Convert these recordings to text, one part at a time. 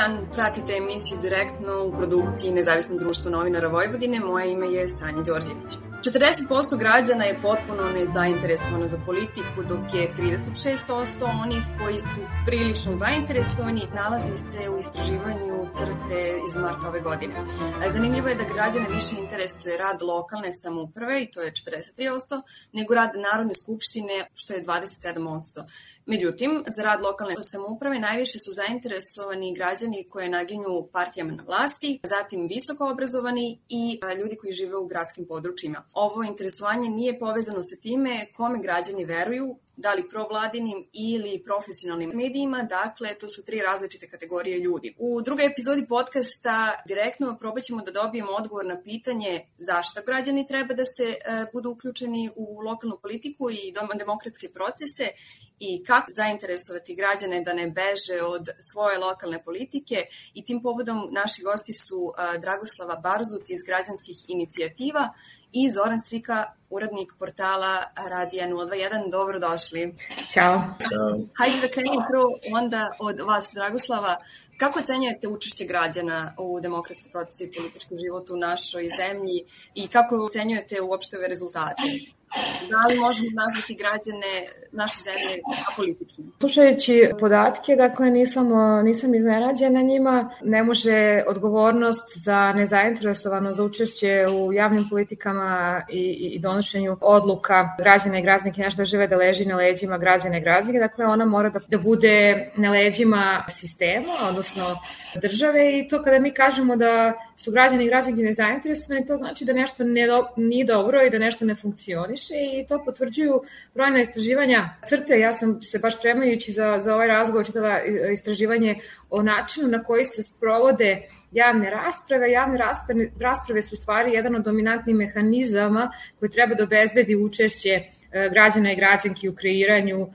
dan, pratite emisiju direktno u produkciji Nezavisnog društva novinara Vojvodine. Moje ime je Sanja Đorđević. 40% građana je potpuno nezainteresovano za politiku, dok je 36% onih koji su prilično zainteresovani nalazi se u istraživanju crte iz marta ove godine. Zanimljivo je da građane više interesuje rad lokalne samuprave, i to je 43%, nego rad Narodne skupštine, što je 27%. Međutim, za rad lokalne samouprave najviše su zainteresovani građani koje naginju partijama na vlasti, zatim visoko obrazovani i ljudi koji žive u gradskim područjima. Ovo interesovanje nije povezano sa time kome građani veruju, da li provladinim ili profesionalnim medijima, dakle to su tri različite kategorije ljudi. U drugoj epizodi podcasta direktno probat ćemo da dobijemo odgovor na pitanje zašto građani treba da se e, budu uključeni u lokalnu politiku i demokratske procese i kako zainteresovati građane da ne beže od svoje lokalne politike i tim povodom naši gosti su e, Dragoslava Barzut iz građanskih inicijativa i Zoran Strika, uradnik portala Radija 021. Dobrodošli. Ćao. Ćao. Hajde da krenemo prvo onda od vas, Dragoslava. Kako ocenjujete učešće građana u demokratske procese i političkom životu u našoj zemlji i kako ocenjujete uopšte ove rezultate? Da li možemo nazvati građane naše zemlje apolitičnim? Slušajući podatke, dakle nisam, nisam iznenađena njima, ne može odgovornost za nezainteresovano za učešće u javnim politikama i, i donošenju odluka građana i građanke naše države da leži na leđima građana i građanke, dakle ona mora da, da bude na leđima sistema, odnosno države i to kada mi kažemo da su građani i građanke nezainteresovani, to znači da nešto ne do, nije dobro i da nešto ne funkcioniše i to potvrđuju brojna istraživanja crte. Ja sam se baš spremajući za, za ovaj razgovor čitala istraživanje o načinu na koji se sprovode javne rasprave. Javne rasprave, rasprave su stvari jedan od dominantnih mehanizama koji treba da obezbedi učešće građana i građanki u kreiranju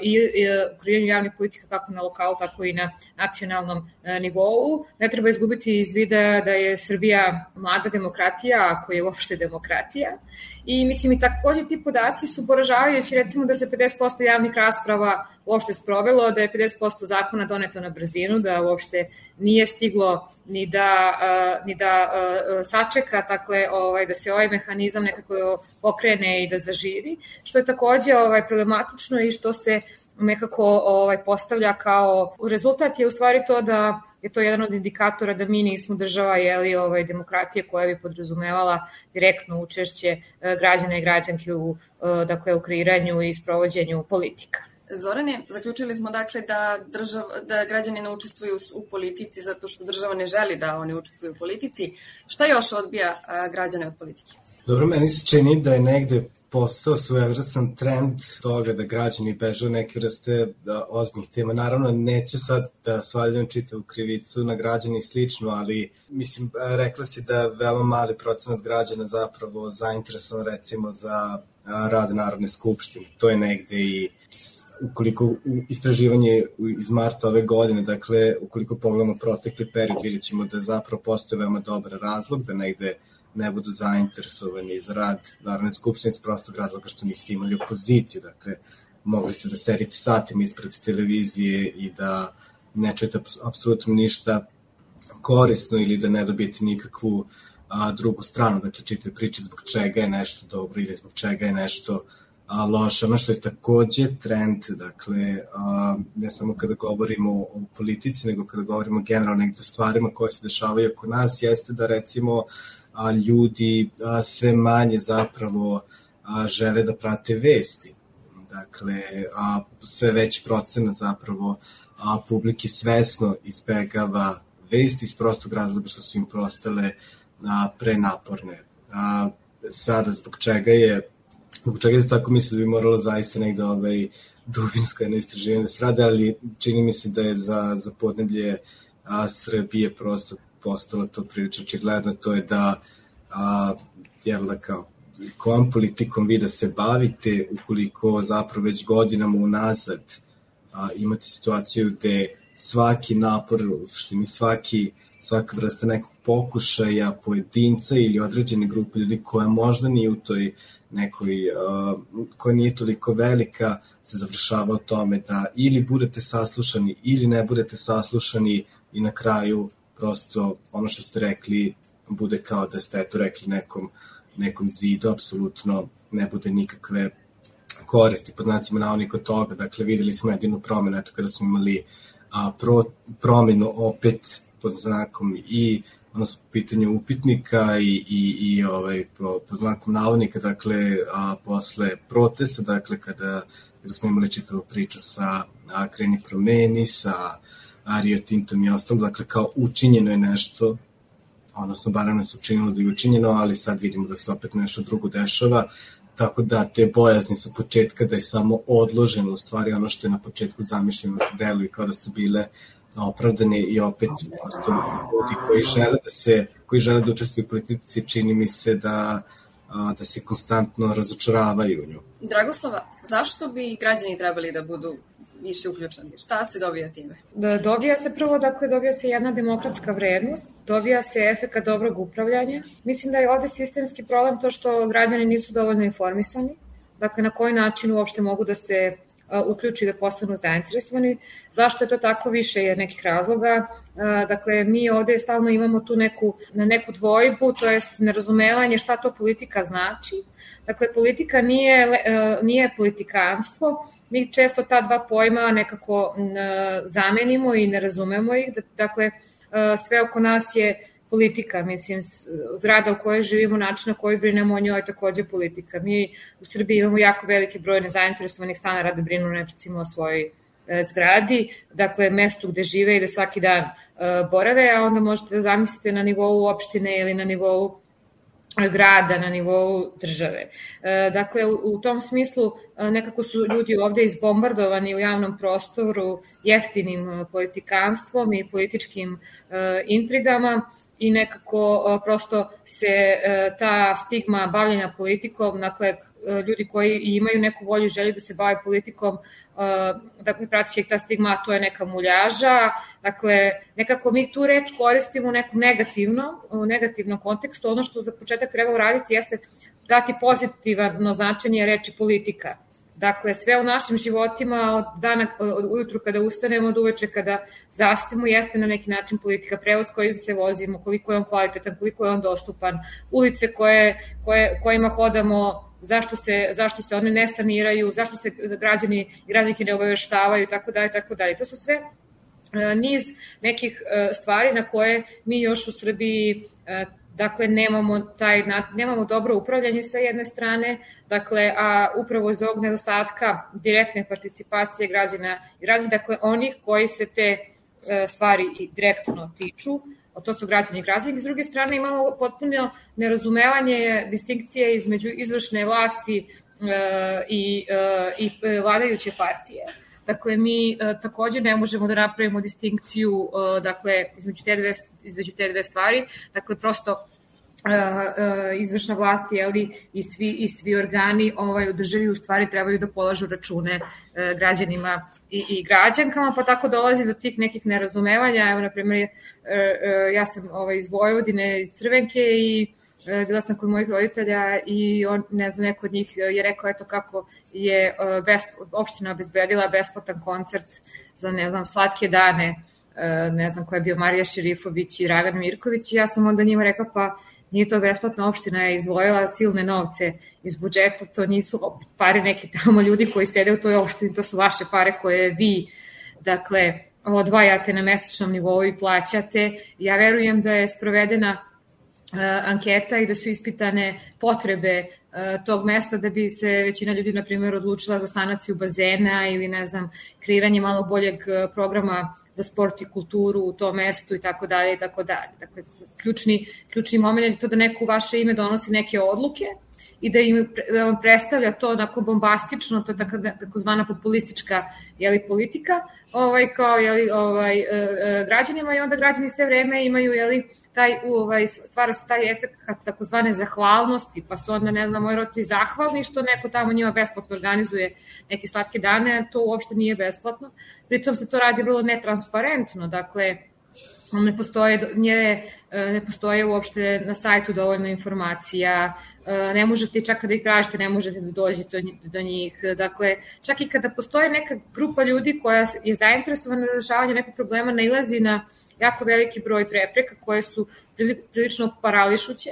i, i kreiranju javnih politika kako na lokalu, tako i na nacionalnom e, nivou. Ne treba izgubiti iz vida da je Srbija mlada demokratija, ako je uopšte demokratija. I mislim i takođe ti podaci su poražavajući, recimo da se 50% javnih rasprava uopšte sprovelo, da je 50% zakona doneto na brzinu, da uopšte nije stiglo ni da, ni da sačeka, dakle, ovaj, da se ovaj mehanizam nekako pokrene i da zaživi, što je takođe ovaj, problematično i što se nekako ovaj, postavlja kao rezultat je u stvari to da je to jedan od indikatora da mi nismo država jeli, ovaj, demokratije koja bi podrazumevala direktno učešće građana i građanki u, dakle, u kreiranju i sprovođenju politika. Zorane, zaključili smo dakle da, držav, da građani ne učestvuju u politici zato što država ne želi da oni učestvuju u politici. Šta još odbija a, građane od politike? Dobro, meni se čini da je negde postao svojevrstan trend toga da građani beže neke vrste da, ozbiljnih tema. Naravno, neće sad da svaljam čitavu krivicu na građani i slično, ali mislim, rekla si da veoma mali procenat građana zapravo zainteresovan recimo za rad Narodne skupštine. To je negde i ukoliko istraživanje iz marta ove godine, dakle, ukoliko pogledamo protekli period, vidjet ćemo da zapravo postoje veoma dobar razlog da negde ne budu zainteresovani za rad Narodne skupštine iz prostog razloga što niste imali opoziciju, dakle, mogli ste da sedite satima ispred televizije i da ne čujete apsolutno ništa korisno ili da ne dobijete nikakvu a, drugu stranu, dakle čite priče zbog čega je nešto dobro ili zbog čega je nešto uh, a, loše. Ono što je takođe trend, dakle, a, ne samo kada govorimo o, o politici, nego kada govorimo generalno nekde stvarima koje se dešavaju oko nas, jeste da recimo a, ljudi a, sve manje zapravo a, žele da prate vesti. Dakle, a, sve veći procenat zapravo a, publiki svesno izbegava vesti iz prostog razloga što su im prostale a, prenaporne. A, sada, zbog čega je Zbog čega je tako mislim da bi moralo zaista negde ovaj, dubinsko jedno istraživanje da se rade, ali čini mi se da je za, za podneblje a, Srbije prosto postalo to prilično očigledno, to je da a, jel da kao kojom politikom vi da se bavite ukoliko zapravo već godinama unazad a, imate situaciju gde svaki napor, što mi svaki svaka vrsta nekog pokušaja pojedinca ili određene grupe ljudi koja možda nije u toj nekoj uh, koja nije toliko velika se završava o tome da ili budete saslušani ili ne budete saslušani i na kraju prosto ono što ste rekli bude kao da ste eto rekli nekom, nekom zidu, apsolutno ne bude nikakve koristi pod znacima navodnika od toga. Dakle, videli smo jedinu promenu, eto kada smo imali a, pro, promenu opet pod znakom i odnosno po pitanju upitnika i, i, i ovaj, po, po znakom navodnika, dakle, a posle protesta, dakle, kada, kada smo imali čitavu priču sa a, Kreni promeni, sa a, Rio Tintom i ostalo, dakle, kao učinjeno je nešto, odnosno barem nas učinilo da je učinjeno, ali sad vidimo da se opet nešto drugo dešava, tako da te bojazni sa početka da je samo odloženo u stvari ono što je na početku zamišljeno delu i kao da su bile opravdane i opet prosto ljudi koji žele da se koji žele da učestvuju u politici čini mi se da da se konstantno razočaravaju u nju. Dragoslava, zašto bi građani trebali da budu više uključeni? Šta se dobija time? Da, dobija se prvo, dakle, dobija se jedna demokratska vrednost, dobija se efeka dobrog upravljanja. Mislim da je ovde sistemski problem to što građani nisu dovoljno informisani, dakle, na koji način uopšte mogu da se uključi da postanu zainteresovani. Zašto je to tako više je nekih razloga. Dakle, mi ovde stalno imamo tu neku, neku dvojbu, to jest nerazumevanje šta to politika znači. Dakle, politika nije, nije politikanstvo, mi često ta dva pojma nekako zamenimo i ne razumemo ih. Dakle, sve oko nas je politika, mislim, zgrada u kojoj živimo, način na koji brinemo o njoj je takođe politika. Mi u Srbiji imamo jako veliki broj nezainteresovanih stanara da brinu recimo o svojoj e, zgradi, dakle mestu gde žive i da svaki dan e, borave, a onda možete da zamislite na nivou opštine ili na nivou grada na nivou države. E, dakle, u tom smislu nekako su ljudi ovde izbombardovani u javnom prostoru jeftinim politikanstvom i političkim intrigama i nekako prosto se e, ta stigma bavljenja politikom, dakle e, ljudi koji imaju neku volju i želju da se bave politikom, e, dakle pratit će ih ta stigma, to je neka muljaža, dakle nekako mi tu reč koristimo u nekom negativnom, u negativnom kontekstu, ono što za početak treba uraditi jeste dati pozitivno značenje reči politika Dakle, sve u našim životima od dana, od ujutru kada ustanemo, od uveče kada zaspimo, jeste na neki način politika prevoz koji se vozimo, koliko je on kvalitetan, koliko je on dostupan, ulice koje, koje, kojima hodamo, zašto se, zašto se one ne saniraju, zašto se građani građanke ne obaveštavaju, tako dalje, tako dalje. To su sve e, niz nekih e, stvari na koje mi još u Srbiji e, Dakle, nemamo, taj, nemamo dobro upravljanje sa jedne strane, dakle, a upravo iz ovog nedostatka direktne participacije građana i građana, dakle, onih koji se te e, stvari direktno tiču, to su građani i građani. S druge strane, imamo potpuno nerazumevanje distinkcije između izvršne vlasti e, i, e, i vladajuće partije. Dakle, mi takođe ne možemo da napravimo distinkciju dakle, između, te dve, između te dve stvari. Dakle, prosto izvršna vlast jeli, i svi i svi organi ovaj u državi u stvari trebaju da polažu račune e, građanima i, i građankama pa tako dolazi do tih nekih nerazumevanja. Evo na primjer e, e, ja sam ovaj iz Vojvodine iz Crvenke i bila sam kod mojih roditelja i on, ne znam, neko od njih je rekao eto kako je best, opština obezbedila besplatan koncert za, ne znam, slatke dane, ne znam ko je bio Marija Šerifović i Ragan Mirković. I ja sam onda njima rekao pa nije to besplatna opština je izdvojila silne novce iz budžeta, to nisu pare neki tamo ljudi koji sede u toj opštini, to su vaše pare koje vi, dakle, odvajate na mesečnom nivou i plaćate. Ja verujem da je sprovedena anketa i da su ispitane potrebe uh, tog mesta da bi se većina ljudi, na primjer, odlučila za sanaciju bazena ili, ne znam, kreiranje malo boljeg uh, programa za sport i kulturu u tom mestu i tako dalje i tako dalje. Dakle, ključni, ključni moment je to da neko u vaše ime donosi neke odluke i da, im, da vam predstavlja to onako bombastično, to je tako, takozvana populistička jeli, politika, ovaj, kao jeli, ovaj, e, e, građanima i onda građani sve vreme imaju jeli, taj, ovaj, stvara se taj efekt takozvane zahvalnosti, pa su onda, ne znam, moji roditelji zahvalni što neko tamo njima besplatno organizuje neke slatke dane, to uopšte nije besplatno. Pritom se to radi vrlo netransparentno, dakle, ne postoje, nje, ne postoje uopšte na sajtu dovoljno informacija, ne možete, čak kada ih tražite, ne možete da dođete do njih. Dakle, čak i kada postoje neka grupa ljudi koja je zainteresovana za rešavanje nekog problema, nailazi na jako veliki broj prepreka koje su prilično parališuće.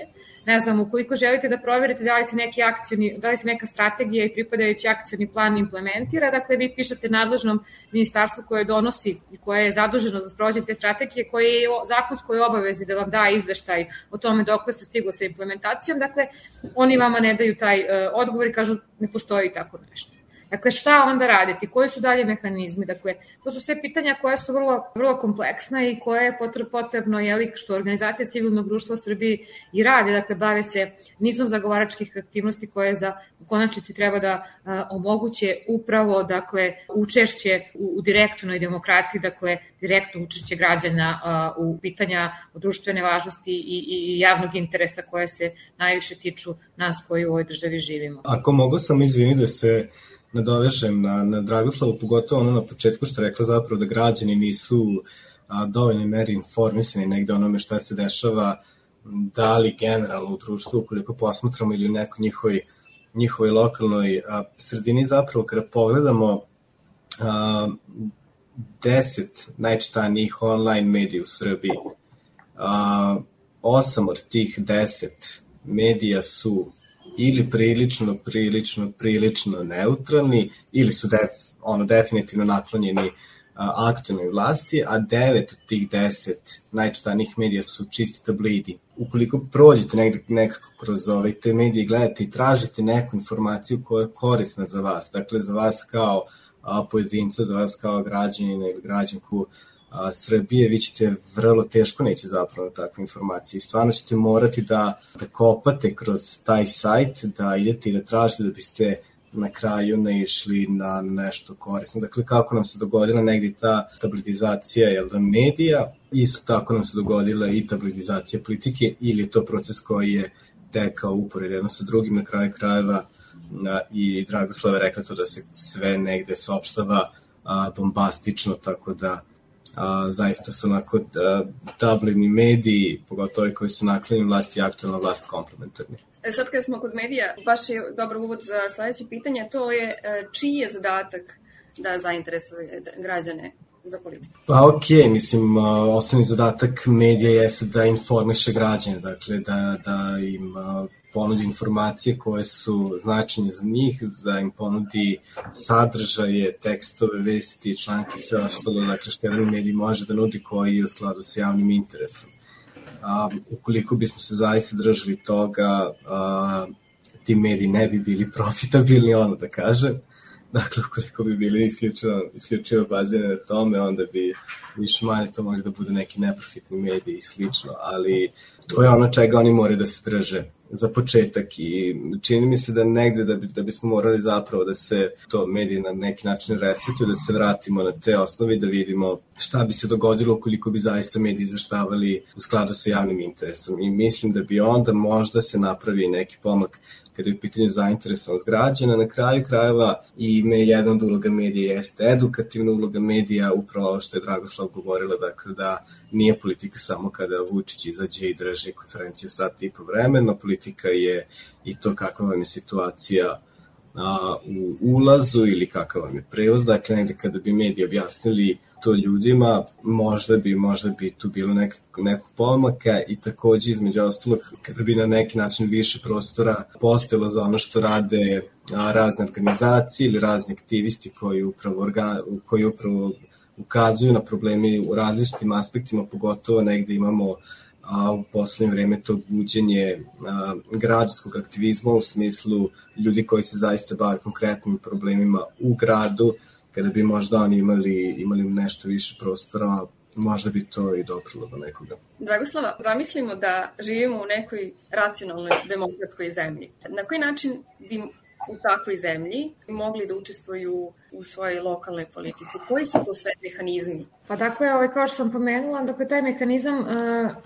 Ne znam, ukoliko želite da proverite da li se neki akcioni, da li se neka strategija i pripadajući akcioni plan implementira, dakle vi pišete nadležnom ministarstvu koje donosi i koje je zaduženo za sprovođenje te strategije, koje je zakonskoj obavezi da vam da izveštaj o tome dok se stiglo sa implementacijom, dakle oni vama ne daju taj uh, odgovor i kažu ne postoji tako nešto. Dakle, šta onda raditi? Koji su dalje mehanizmi? Dakle, to su sve pitanja koja su vrlo, vrlo kompleksna i koje je potrebno, jeli, što organizacija civilnog društva u Srbiji i rade, dakle, bave se nizom zagovaračkih aktivnosti koje za u konačnici treba da a, omoguće upravo, dakle, učešće u, u direktnoj demokratiji, dakle, direktno učešće građana a, u pitanja o društvene važnosti i, i javnog interesa koje se najviše tiču nas koji u ovoj državi živimo. Ako mogu sam izvini da se nadovežem na, na Dragoslavu, pogotovo ono na početku što rekla zapravo da građani nisu a, dovoljno meri informisani negde onome šta se dešava, da li generalno u društvu, ukoliko posmatramo ili u nekoj njihovoj, njihovoj lokalnoj a, sredini, zapravo kada pogledamo a, deset najčitanijih online medija u Srbiji, a, osam od tih deset medija su ili prilično, prilično, prilično neutralni ili su def, ono, definitivno naklonjeni aktualnoj vlasti, a devet od tih deset najčitanijih medija su čisti tablidi. Ukoliko prođete negde, nekako kroz ove te medije, gledate i tražite neku informaciju koja je korisna za vas, dakle za vas kao a, pojedinca, za vas kao građanina ili građanku a, Srbije, vi ćete vrlo teško neće zapravo takve informacije. Stvarno ćete morati da, da kopate kroz taj sajt, da idete i da tražite da biste na kraju naišli na nešto korisno. Dakle, kako nam se dogodila negdje ta tabloidizacija jel da, medija, isto tako nam se dogodila i tabloidizacija politike, ili je to proces koji je tekao upored jedno sa drugim na kraju krajeva a, i Dragoslava rekla to da se sve negde saopštava a, bombastično, tako da a, zaista su onako a, tabloidni mediji, pogotovo koji su naklonjeni vlasti i aktualna vlast komplementarni. E sad kad smo kod medija, baš je dobar uvod za sledeće pitanje, to je e, čiji je zadatak da zainteresuje građane za politiku? Pa ok, mislim, osnovni zadatak medija jeste da informiše građane, dakle da, da im ponudi informacije koje su značajne za njih, da im ponudi sadržaje, tekstove, vesti, članke sve ostalo, dakle što jedan medij može da nudi koji je u skladu sa javnim interesom. A, ukoliko bismo se zaista držali toga, a, ti mediji ne bi bili profitabilni, ono da kažem. Dakle, ukoliko bi bili isključivo, isključivo bazirane na tome, onda bi više manje to mogli da bude neki neprofitni mediji i slično, ali to je ono čega oni moraju da se drže za početak i čini mi se da negde da, bi, da bismo morali zapravo da se to mediji na neki način resetuju, da se vratimo na te osnovi, da vidimo šta bi se dogodilo ukoliko bi zaista mediji zaštavali u skladu sa javnim interesom. I mislim da bi onda možda se napravi neki pomak kada je u pitanju zainteresovanost građana. Na kraju krajeva i me jedna od uloga medija jeste edukativna uloga medija, upravo ovo što je Dragoslav govorila, dakle da nije politika samo kada Vučić izađe i drži konferenciju sat i po vremena, politika je i to kakva vam je situacija a, u ulazu ili kakav vam je prevoz, dakle negde kada bi mediji objasnili to ljudima, možda bi, možda bi tu bilo nek, nekog pomaka i takođe između ostalog kada bi na neki način više prostora postojalo za ono što rade a, razne organizacije ili razni aktivisti koji upravo, organ, koji upravo ukazuju na probleme u različitim aspektima, pogotovo negde imamo a u poslednje vreme to buđenje a, građanskog aktivizma u smislu ljudi koji se zaista bave konkretnim problemima u gradu, kada bi možda oni imali, imali nešto više prostora, možda bi to i doprilo do nekoga. Dragoslava, zamislimo da živimo u nekoj racionalnoj demokratskoj zemlji. Na koji način bi u takvoj zemlji mogli da učestvuju u svojoj lokalnoj politici? Koji su to sve mehanizmi? Pa dakle, ovaj, kao što sam pomenula, dakle, taj mehanizam uh,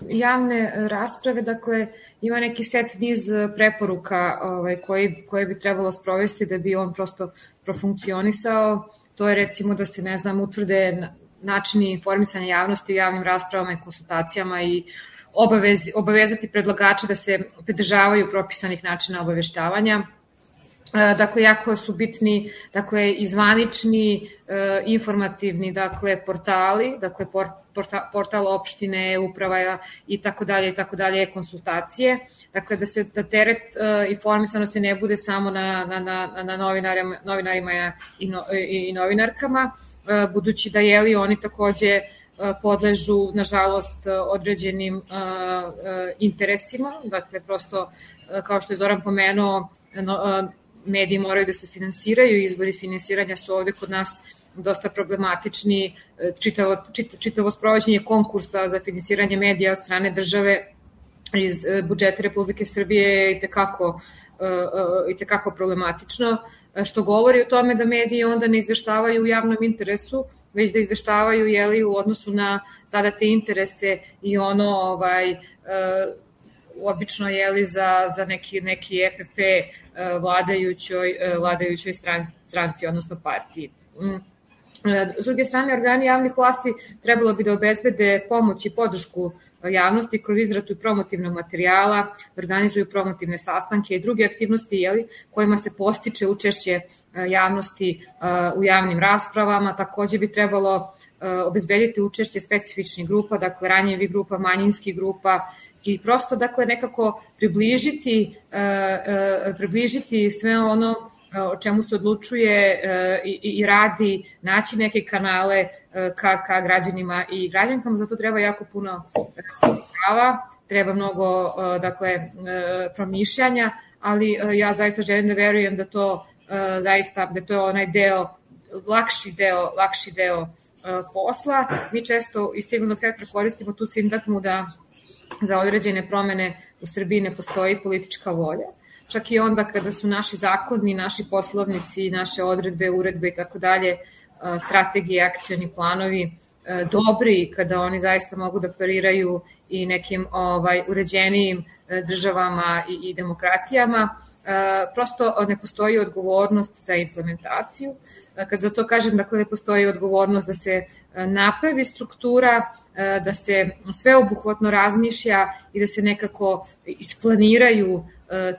javne rasprave, dakle, ima neki set niz preporuka ovaj, koji, koje bi trebalo sprovesti da bi on prosto profunkcionisao To je recimo da se, ne znam, utvrde načini informisanja javnosti u javnim raspravama i konsultacijama i obavez, obavezati predlagača da se pridržavaju propisanih načina obaveštavanja. Dakle, jako su bitni dakle, izvanični, informativni dakle, portali, dakle, port, porta, portal opštine, uprava i tako dalje i tako dalje, konsultacije. Dakle, da se da teret uh, informisanosti ne bude samo na, na, na, na novinarima, novinarima i, no, i, i novinarkama, uh, budući da je li oni takođe podležu, nažalost, određenim interesima. Dakle, prosto, kao što je Zoran pomenuo, mediji moraju da se finansiraju, izvori finansiranja su ovde kod nas dosta problematični, čitavo, čit, čitavo sprovođenje konkursa za finansiranje medija od strane države iz budžeta Republike Srbije je i tekako, i tekako problematično, što govori o tome da mediji onda ne izveštavaju u javnom interesu, već da izveštavaju jeli, u odnosu na zadate interese i ono ovaj, obično jeli, za, za neki, neki EPP uh, vladajućoj, uh, vladajućoj stran, stranci, odnosno partiji. Mm. S druge strane, organi javnih vlasti trebalo bi da obezbede pomoć i podršku javnosti kroz izratu promotivnog materijala, da organizuju promotivne sastanke i druge aktivnosti jeli, kojima se postiče učešće javnosti u javnim raspravama. Takođe bi trebalo obezbediti učešće specifičnih grupa, dakle ranjevi grupa, manjinskih grupa i prosto dakle nekako približiti približiti sve ono o čemu se odlučuje i, i radi, naći neke kanale ka, ka građanima i građankama, zato treba jako puno sredstava, treba mnogo dakle, promišljanja, ali ja zaista želim da verujem da to zaista, da to je onaj deo, lakši deo, lakši deo posla. Mi često iz civilnog sektora koristimo tu sintagmu da za određene promene u Srbiji ne postoji politička volja. Čak i onda kada su naši zakoni, naši poslovnici, naše odredbe, uredbe i tako dalje, strategije, akcioni planovi dobri, kada oni zaista mogu da pariraju i nekim ovaj uređenijim državama i, i demokratijama, prosto ne postoji odgovornost za implementaciju. Kada to kažem, dakle ne postoji odgovornost da se napravi struktura, da se sveobuhvatno razmišlja i da se nekako isplaniraju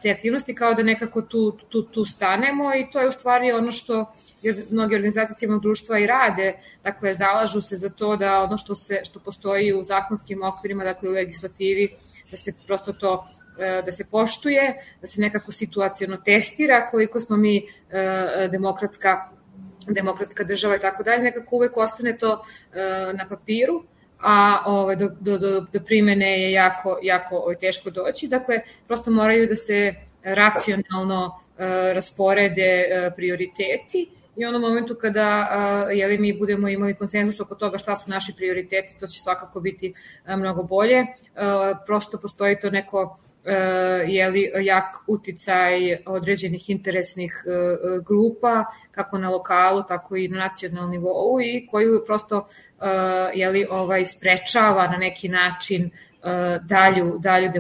te aktivnosti kao da nekako tu, tu, tu stanemo i to je u stvari ono što jer mnogi organizacije civilnog društva i rade, dakle zalažu se za to da ono što se što postoji u zakonskim okvirima, dakle u legislativi, da se prosto to da se poštuje, da se nekako situacijono testira koliko smo mi demokratska demokratska država i tako dalje, nekako uvek ostane to na papiru, a ovaj, do, do, do, do primene je jako, jako ovaj, teško doći. Dakle, prosto moraju da se racionalno rasporede prioriteti i ono momentu kada jeli, mi budemo imali konsenzus oko toga šta su naši prioriteti, to će svakako biti mnogo bolje. Prosto postoji to neko jeli, jak uticaj određenih interesnih eh, grupa, kako na lokalu, tako i na nacionalnom nivou i koju prosto eh, jeli, ovaj, sprečava na neki način dalju, dalju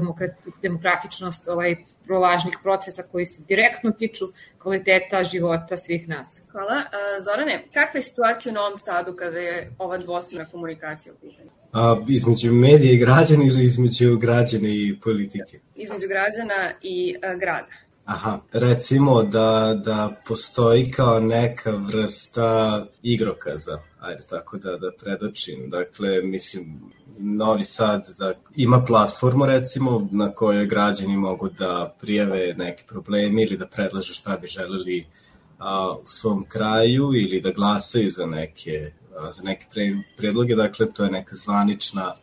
demokratičnost ovaj, vrlo važnih procesa koji se direktno tiču kvaliteta života svih nas. Hvala. Zorane, kakva je situacija u Novom Sadu kada je ova dvosmena komunikacija u pitanju? A, između medija i građana ili između građana i politike? Između građana i a, grada. Aha, recimo da, da postoji kao neka vrsta igrokaza, ajde tako da, da predočim. Dakle, mislim, Novi Sad da ima platformu recimo na kojoj građani mogu da prijave neke probleme ili da predlažu šta bi želeli a, u svom kraju ili da glasaju za neke za neke predloge, dakle to je neka zvanična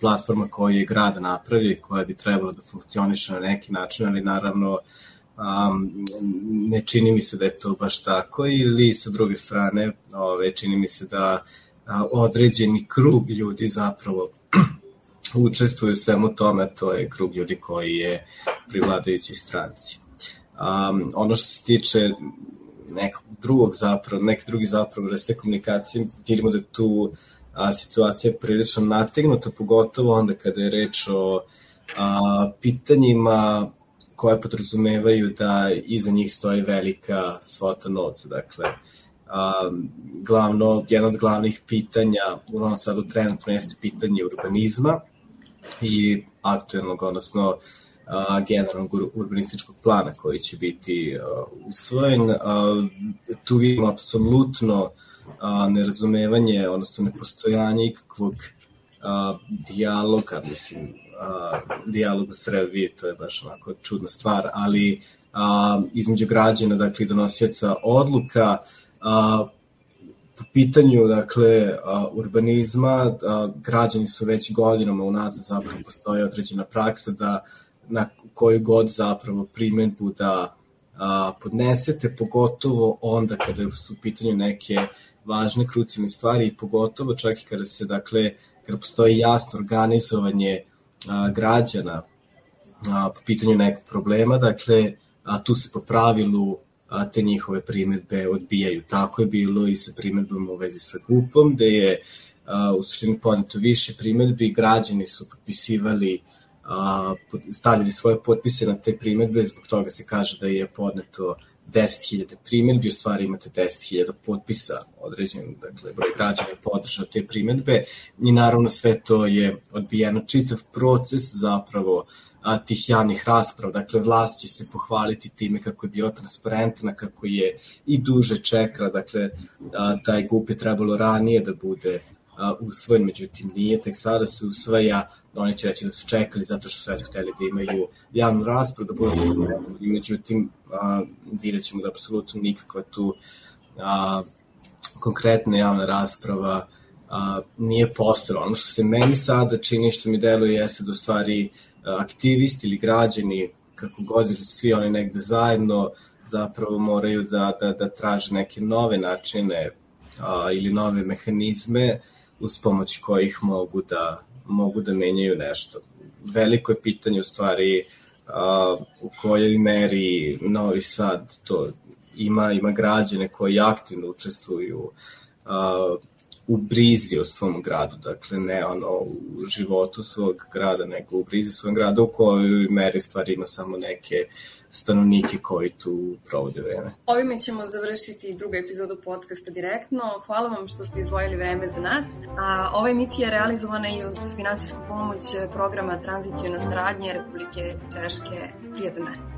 platforma koju je grad napravio i koja bi trebalo da funkcioniše na neki način, ali naravno um, ne čini mi se da je to baš tako ili sa druge strane ove, čini mi se da a, određeni krug ljudi zapravo učestvuju u svemu tome, to je krug ljudi koji je pri vladajući stranci. Um, ono što se tiče nekog drugog zapravo, nek drugi zapravo vrste komunikacije, vidimo da tu a, situacija prilično nategnuta, pogotovo onda kada je reč o a, pitanjima koje podrazumevaju da iza njih stoji velika svota novca. Dakle, a, glavno, jedno od glavnih pitanja u Novom Sadu trenutno jeste pitanje urbanizma i aktualnog, odnosno a, generalnog urbanističkog plana koji će biti usvojen. Tu vidimo apsolutno nerazumevanje, odnosno nepostojanje ikakvog dijaloga, mislim, dijalog u Srbiji, to je baš onako čudna stvar, ali a, između građana, dakle, donosioca odluka, a, po pitanju dakle urbanizma građani su već godinama unazad zapravo postoje određena praksa da na koju god zapravo primetbu da a, podnesete, pogotovo onda kada su u pitanju neke važne krucijalne stvari i pogotovo čak i kada se dakle kada postoji jasno organizovanje a, građana a, po pitanju nekog problema, dakle a, tu se po pravilu a, te njihove primetbe odbijaju. Tako je bilo i sa primetbom u vezi sa GUP-om, gde je a, u suštini podneto više primetbi, građani su potpisivali a, stavljali svoje potpise na te primetbe, zbog toga se kaže da je podneto 10.000 primetbi, u stvari imate 10.000 potpisa određen, dakle, broj građana je podržao te primetbe i naravno sve to je odbijeno. Čitav proces zapravo a, tih javnih rasprava, dakle vlast će se pohvaliti time kako je bila transparentna, kako je i duže čekala, dakle a, taj GUP je trebalo ranije da bude a, usvojen, međutim nije, tek sada se usvaja, oni će reći da su čekali zato što su eto hteli da imaju javnu raspravu, da budu transparentni, međutim a, vidjet ćemo da apsolutno nikakva tu a, konkretna javna rasprava a, nije postojala. Ono što se meni sada čini, što mi deluje, jeste da u stvari aktivisti ili građani, kako god ili svi oni negde zajedno, zapravo moraju da, da, da traže neke nove načine a, ili nove mehanizme uz pomoć kojih mogu da, mogu da menjaju nešto. Veliko je pitanje u stvari a, u kojoj meri Novi Sad to ima, ima građane koji aktivno učestvuju a, u brizi o svom gradu, dakle ne ono u životu svog grada, nego u brizi svog grada u kojoj meri stvari ima samo neke stanovnike koji tu provode vreme. Ovime ćemo završiti drugu epizodu podcasta direktno. Hvala vam što ste izdvojili vreme za nas. A ova emisija je realizovana i uz finansijsku pomoć programa Tranzicijona stradnje Republike Češke. Prijetan dan.